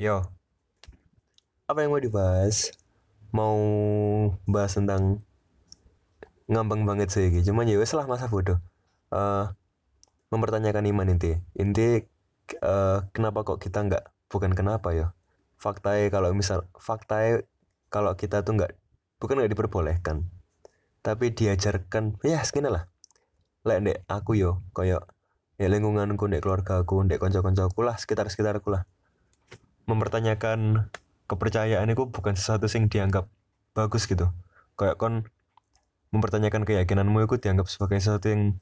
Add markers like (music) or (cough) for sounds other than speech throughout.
Yo, apa yang mau dibahas? Mau bahas tentang ngambang banget sih, gitu. cuman ya wes lah masa bodoh. Eh, mempertanyakan iman inti. Inti eh, kenapa kok kita nggak? Bukan kenapa ya. Faktanya kalau misal faktanya kalau kita tuh nggak bukan nggak diperbolehkan, tapi diajarkan ya segini lah. Lek ndek aku yo koyo ya lingkunganku ndek keluargaku ndek konco-koncoku lah sekitar sekitarku lah mempertanyakan kepercayaan itu bukan sesuatu yang dianggap bagus gitu. Kayak kon mempertanyakan keyakinanmu itu dianggap sebagai sesuatu yang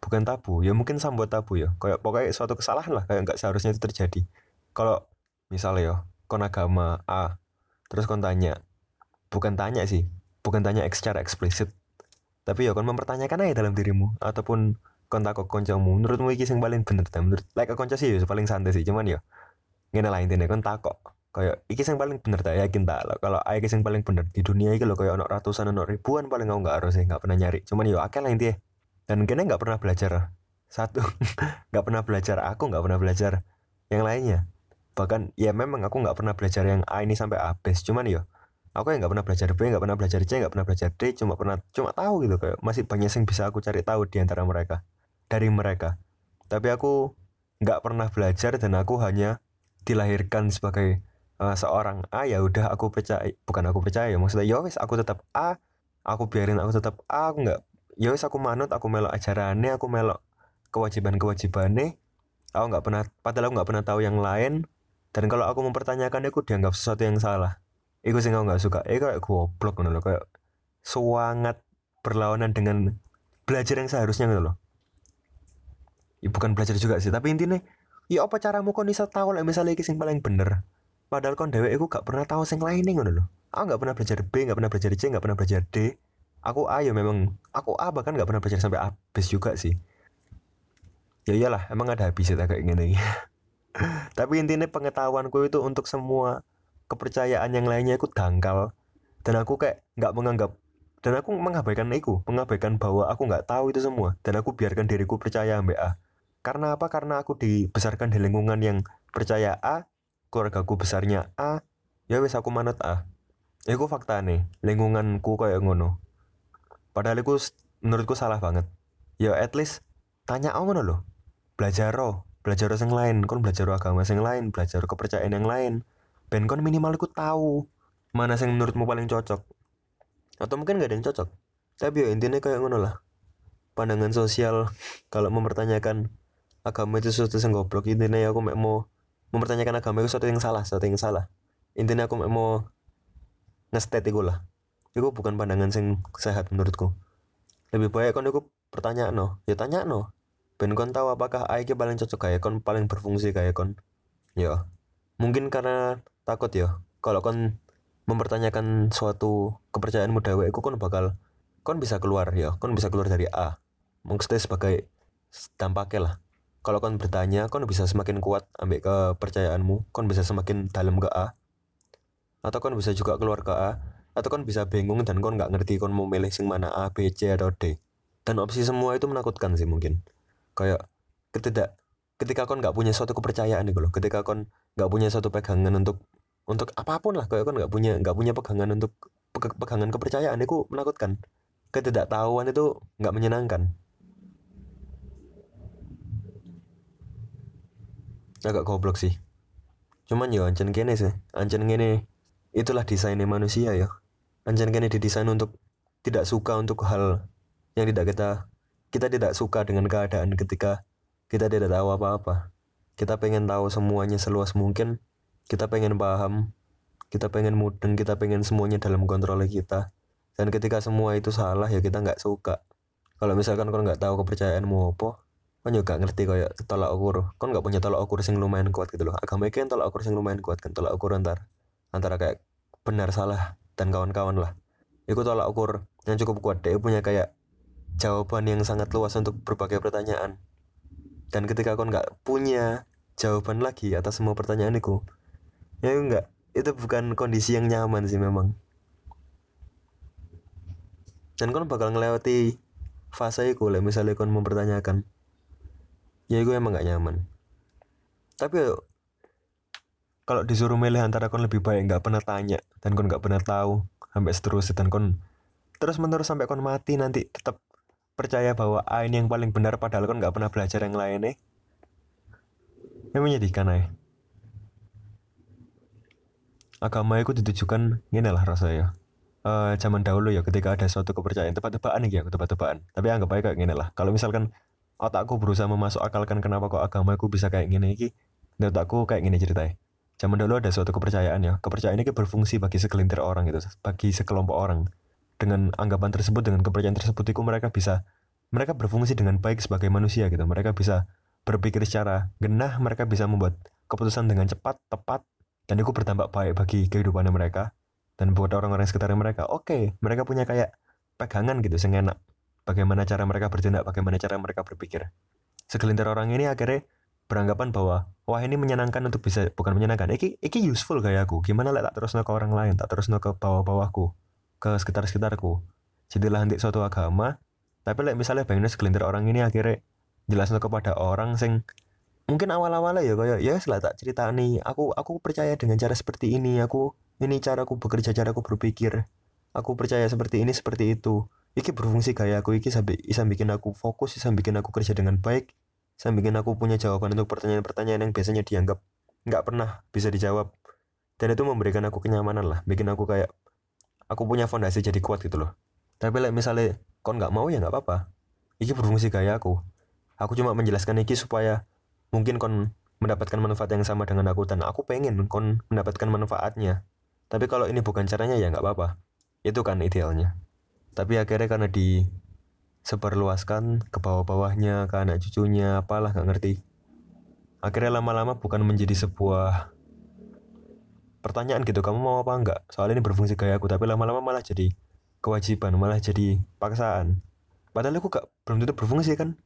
bukan tabu. Ya mungkin sambuat tabu ya. Kayak pokoknya suatu kesalahan lah kayak nggak seharusnya itu terjadi. Kalau misalnya ya kon agama A terus kon tanya bukan tanya sih bukan tanya secara eksplisit. Tapi ya kon mempertanyakan aja dalam dirimu ataupun kon takut koncomu. Menurutmu iki yang paling bener menurut like konco sih ya paling santai sih. Cuman ya ngene lah intinya kon takok. Kayak iki yang paling bener tak yakin tak lo kalau iki yang paling bener di dunia iki lo kayak ono ratusan ono ribuan paling nggak harus nggak pernah nyari. Cuman ya akeh lah intinya. Dan kene nggak pernah belajar. Satu (laughs) nggak pernah belajar. Aku nggak pernah belajar yang lainnya. Bahkan ya memang aku nggak pernah belajar yang A ini sampai habis. Cuman ya aku yang nggak pernah belajar B nggak pernah belajar C nggak pernah belajar D cuma pernah cuma tahu gitu kayak masih banyak yang bisa aku cari tahu di antara mereka dari mereka. Tapi aku nggak pernah belajar dan aku hanya dilahirkan sebagai uh, seorang A ya udah aku percaya bukan aku percaya maksudnya ya aku tetap A aku biarin aku tetap A aku nggak ya aku manut aku melok ajarannya aku melok kewajiban kewajibannya aku nggak pernah padahal aku nggak pernah tahu yang lain. Dan kalau aku mempertanyakan aku dianggap sesuatu yang salah. Itu sih aku nggak suka. Eh kayak goblok gitu loh kayak sangat berlawanan dengan belajar yang seharusnya gitu loh ya, bukan belajar juga sih tapi intinya ya apa caramu kok bisa tahu lah misalnya ini yang paling bener? Padahal kon dewe aku gak pernah tahu sing lainnya ngono loh aku gak pernah belajar B gak pernah belajar C gak pernah belajar D. Aku A ya memang aku A bahkan gak pernah belajar sampai habis juga sih. Ya iyalah emang ada habisnya kayak gini. (laughs) Tapi intinya pengetahuanku itu untuk semua kepercayaan yang lainnya aku dangkal. Dan aku kayak nggak menganggap dan aku mengabaikan itu mengabaikan bahwa aku nggak tahu itu semua. Dan aku biarkan diriku percaya mbak A karena apa? Karena aku dibesarkan di lingkungan yang percaya A keluargaku besarnya A. Ya wes aku manut A. Aku fakta nih lingkunganku kayak ngono. Padahal itu menurutku salah banget. Ya at least tanya om loh belajar roh belajar yang lain. Kon belajar agama yang lain belajar kepercayaan yang lain. Ben kon minimal aku tahu mana yang menurutmu paling cocok. Atau mungkin gak ada yang cocok. Tapi ya intinya kayak ngono lah. Pandangan sosial kalau mempertanyakan agama itu sesuatu yang goblok. Intinya ya aku mau mempertanyakan agama itu sesuatu yang salah sesuatu yang salah. Intinya aku mau ngestet itu lah. Itu bukan pandangan yang sehat menurutku. Lebih baik kan aku pertanyaan no ya tanya no ben kon tahu apakah AI paling cocok kayak kon paling berfungsi kayak kon. Ya. Mungkin karena takut ya. Kalau kon mempertanyakan suatu kepercayaanmu dewe kon bakal kon bisa keluar ya. Kon bisa keluar dari A. Maksudnya sebagai dampaknya lah kalau kon bertanya kon bisa semakin kuat ambil kepercayaanmu. Kon bisa semakin dalam ke A. Atau kon bisa juga keluar ke A. Atau kon bisa bingung dan kon nggak ngerti kon mau milih sing mana A B C atau D. Dan opsi semua itu menakutkan sih mungkin. Kayak ketidak ketika kon nggak punya suatu kepercayaan nih loh ketika kon nggak punya suatu pegangan untuk untuk apa pun lah kayak kon nggak punya nggak punya pegangan untuk pegangan kepercayaan itu menakutkan. Ketidaktahuan itu nggak menyenangkan agak goblok sih cuman ya ancen kene sih ancen kene itulah desainnya manusia ya ancen kene didesain untuk tidak suka untuk hal yang tidak kita kita tidak suka dengan keadaan ketika kita tidak tahu apa-apa. Kita pengen tahu semuanya seluas mungkin. Kita pengen paham. Kita pengen mudeng. Kita pengen semuanya dalam kontrol kita. Dan ketika semua itu salah ya kita nggak suka. Kalau misalkan kau nggak tahu kepercayaanmu apa, kan juga ngerti kayak tolak ukur. Kau nggak punya tolak ukur yang lumayan kuat gitu loh. Agama kan tolak ukur yang lumayan kuat kan tolak ukur antar antara kayak benar salah dan kawan-kawan lah. Itu tolak ukur yang cukup kuat. Dia punya kayak jawaban yang sangat luas untuk berbagai pertanyaan. Dan ketika kau nggak punya jawaban lagi atas semua pertanyaan itu, ya enggak, itu bukan kondisi yang nyaman sih memang. Dan kau bakal ngelewati fase itu misalnya kau mempertanyakan, ya itu emang nggak nyaman. Tapi kalau disuruh milih antara kon lebih baik nggak pernah tanya dan kon nggak pernah tahu sampai seterusnya dan kon terus menerus sampai kon mati nanti tetap percaya bahwa A ini yang paling benar padahal kon nggak pernah belajar yang lain eh yang menyedihkan eh agama itu ditujukan ini lah rasanya uh, zaman dahulu ya ketika ada suatu kepercayaan tebak-tebakan nih ya tebak-tebakan. Tapi anggap aja kayak gini lah. Kalau misalkan otakku berusaha memasuk akalkan kenapa kok agamaku bisa kayak gini iki? Otakku kayak gini ceritanya. Zaman dulu ada suatu kepercayaan ya. Kepercayaan ini berfungsi bagi segelintir orang gitu bagi sekelompok orang. Dengan anggapan tersebut dengan kepercayaan tersebut itu mereka bisa mereka berfungsi dengan baik sebagai manusia gitu. Mereka bisa berpikir secara genah mereka bisa membuat keputusan dengan cepat tepat dan itu berdampak baik bagi kehidupan mereka dan buat orang-orang sekitar mereka. Oke okay, mereka punya kayak pegangan gitu sengenak bagaimana cara mereka bertindak bagaimana cara mereka berpikir. Segelintir orang ini akhirnya beranggapan bahwa wah ini menyenangkan untuk bisa bukan menyenangkan iki iki useful kayak aku gimana lah tak terus ke orang lain tak terus ke bawah-bawahku ke sekitar-sekitarku? Jadilah nanti suatu agama tapi like, misalnya pengen segelintir orang ini akhirnya jelasnya kepada orang sing mungkin awal-awalnya ya kayak ya setelah tak cerita nih aku aku percaya dengan cara seperti ini. Aku ini cara aku bekerja cara aku berpikir. Aku percaya seperti ini seperti itu iki berfungsi kayak aku iki sampai bisa bikin aku fokus bisa bikin aku kerja dengan baik saya bikin aku punya jawaban untuk pertanyaan-pertanyaan yang biasanya dianggap nggak pernah bisa dijawab. Dan itu memberikan aku kenyamanan lah bikin aku kayak aku punya fondasi jadi kuat gitu loh. Tapi like, misalnya kon nggak mau ya nggak apa-apa. Iki berfungsi kayak aku aku cuma menjelaskan iki supaya mungkin kon mendapatkan manfaat yang sama dengan aku dan aku pengen kon mendapatkan manfaatnya. Tapi kalau ini bukan caranya ya nggak apa-apa. Itu kan idealnya tapi akhirnya karena di seperluaskan ke bawah-bawahnya ke anak cucunya apalah nggak ngerti. Akhirnya lama-lama bukan menjadi sebuah pertanyaan gitu kamu mau apa enggak? Soal ini berfungsi kayak aku tapi lama-lama malah jadi kewajiban malah jadi paksaan. Padahal aku gak belum tentu berfungsi kan?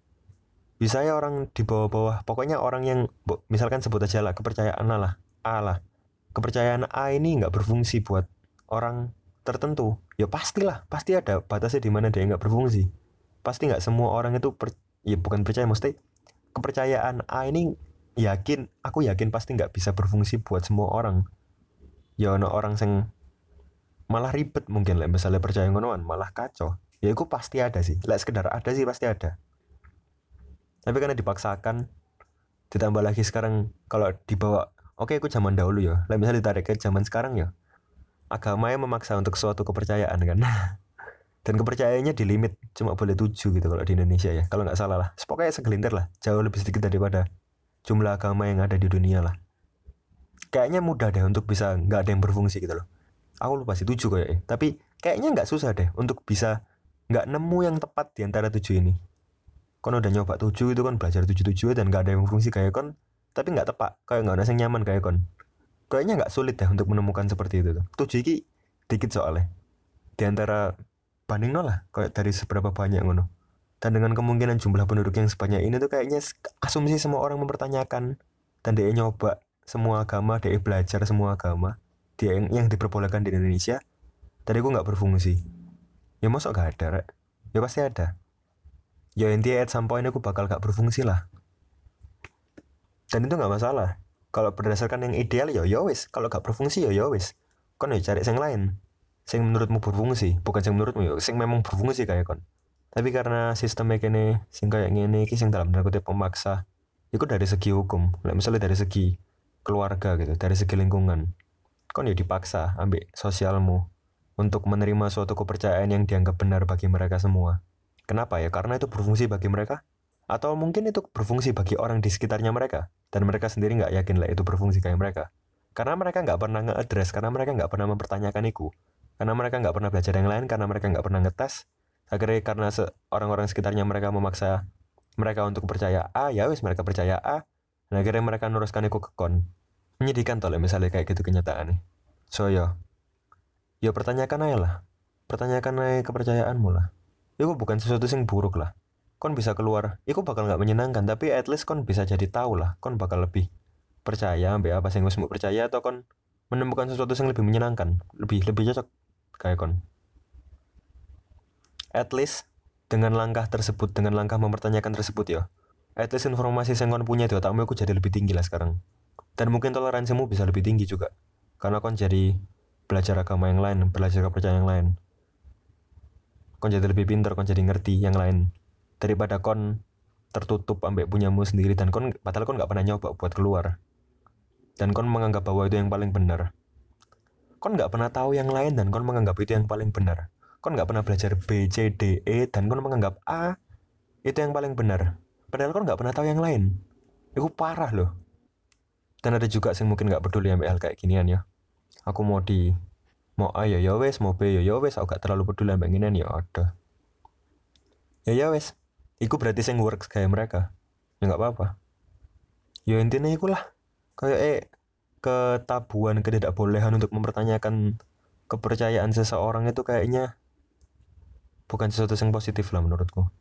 Bisa ya orang di bawah-bawah pokoknya orang yang misalkan sebut aja lah kepercayaan lah. A kepercayaan A ini nggak berfungsi buat orang tertentu ya pastilah pasti ada batasnya di mana dia nggak berfungsi. Pasti nggak semua orang itu per, ya bukan percaya mesti kepercayaan A ini yakin aku yakin pasti nggak bisa berfungsi buat semua orang. Ya ono orang sing malah ribet mungkin lah misalnya percaya ngonoan malah kacau. Ya itu pasti ada sih lah sekedar ada sih pasti ada. Tapi karena dipaksakan ditambah lagi sekarang kalau dibawa oke okay, aku zaman dahulu ya lah misalnya ditarik ke zaman sekarang ya agama yang memaksa untuk suatu kepercayaan kan? (laughs) Dan kepercayaannya di limit cuma boleh tujuh gitu kalau di Indonesia ya kalau nggak salah lah. Pokoknya segelintir lah jauh lebih sedikit daripada jumlah agama yang ada di dunia lah. Kayaknya mudah deh untuk bisa nggak ada yang berfungsi gitu loh. Aku lupa sih tujuh kayaknya tapi kayaknya nggak susah deh untuk bisa nggak nemu yang tepat di antara tujuh ini. Kon udah nyoba tujuh itu kan belajar tujuh tujuh dan nggak ada yang berfungsi kayak kon tapi nggak tepat. Kayak nggak ada yang nyaman kayak kon kayaknya nggak sulit deh untuk menemukan seperti itu tuh. Tujuh ini dikit soalnya. Di antara banding lah kayak dari seberapa banyak ngono. Dan dengan kemungkinan jumlah penduduk yang sebanyak ini tuh kayaknya asumsi semua orang mempertanyakan. Dan dia nyoba semua agama dia belajar semua agama dia yang, yang diperbolehkan di Indonesia tadi gue nggak berfungsi. Ya masuk gak ada rek. Ya pasti ada. Ya intinya at some point aku bakal gak berfungsi lah. Dan itu nggak masalah kalau berdasarkan yang ideal ya ya wis. Kalau gak berfungsi ya ya wis. Kan ya cari yang lain. Sing menurutmu berfungsi bukan sing menurutmu ya sing memang berfungsi kayak kon. Tapi karena sistemnya kene sing kayak gini sing dalam tanda kutip pemaksa itu dari segi hukum. Misalnya dari segi keluarga gitu dari segi lingkungan kon ya dipaksa ambil sosialmu untuk menerima suatu kepercayaan yang dianggap benar bagi mereka semua. Kenapa ya? Karena itu berfungsi bagi mereka? Atau mungkin itu berfungsi bagi orang di sekitarnya mereka dan mereka sendiri nggak yakin lah itu berfungsi kayak mereka. Karena mereka nggak pernah nge-address karena mereka nggak pernah mempertanyakan itu. Karena mereka nggak pernah belajar yang lain karena mereka nggak pernah ngetes. Akhirnya karena orang-orang sekitarnya mereka memaksa mereka untuk percaya A ya wis mereka percaya A. Dan akhirnya mereka nuruskan itu ke kon. Menyedihkan toh misalnya kayak gitu kenyataan nih so yo. Yo pertanyakan aja lah. Pertanyakan aja kepercayaanmu lah. Itu bukan sesuatu yang buruk lah kon bisa keluar. Itu bakal nggak menyenangkan tapi at least kon bisa jadi tahu lah kon bakal lebih percaya ambil apa sih yang percaya atau kon menemukan sesuatu yang lebih menyenangkan. Lebih lebih cocok kayak kon. At least dengan langkah tersebut dengan langkah mempertanyakan tersebut ya. At least informasi yang kon punya di otakmu aku jadi lebih tinggi lah sekarang. Dan mungkin toleransimu bisa lebih tinggi juga karena kon jadi belajar agama yang lain belajar kepercayaan yang lain. Kon jadi lebih pintar kon jadi ngerti yang lain daripada kon tertutup ambek punyamu sendiri dan kon padahal kon nggak pernah nyoba buat keluar. Dan kon menganggap bahwa itu yang paling benar. Kon nggak pernah tahu yang lain dan kon menganggap itu yang paling benar. Kon nggak pernah belajar B C D E dan kon menganggap A itu yang paling benar. Padahal kon nggak pernah tahu yang lain. Itu parah loh. Dan ada juga yang mungkin nggak peduli ambil hal kayak ginian ya. Aku mau di mau A ya ya wes mau B ya ya wes aku gak terlalu peduli ambil ginian ya ada. Ya ya Iku berarti saya work kayak mereka. Ya nggak apa-apa. Ya intinya ikulah. Kayak eh ketabuhan ketidakbolehan untuk mempertanyakan kepercayaan seseorang itu kayaknya bukan sesuatu yang positif lah menurutku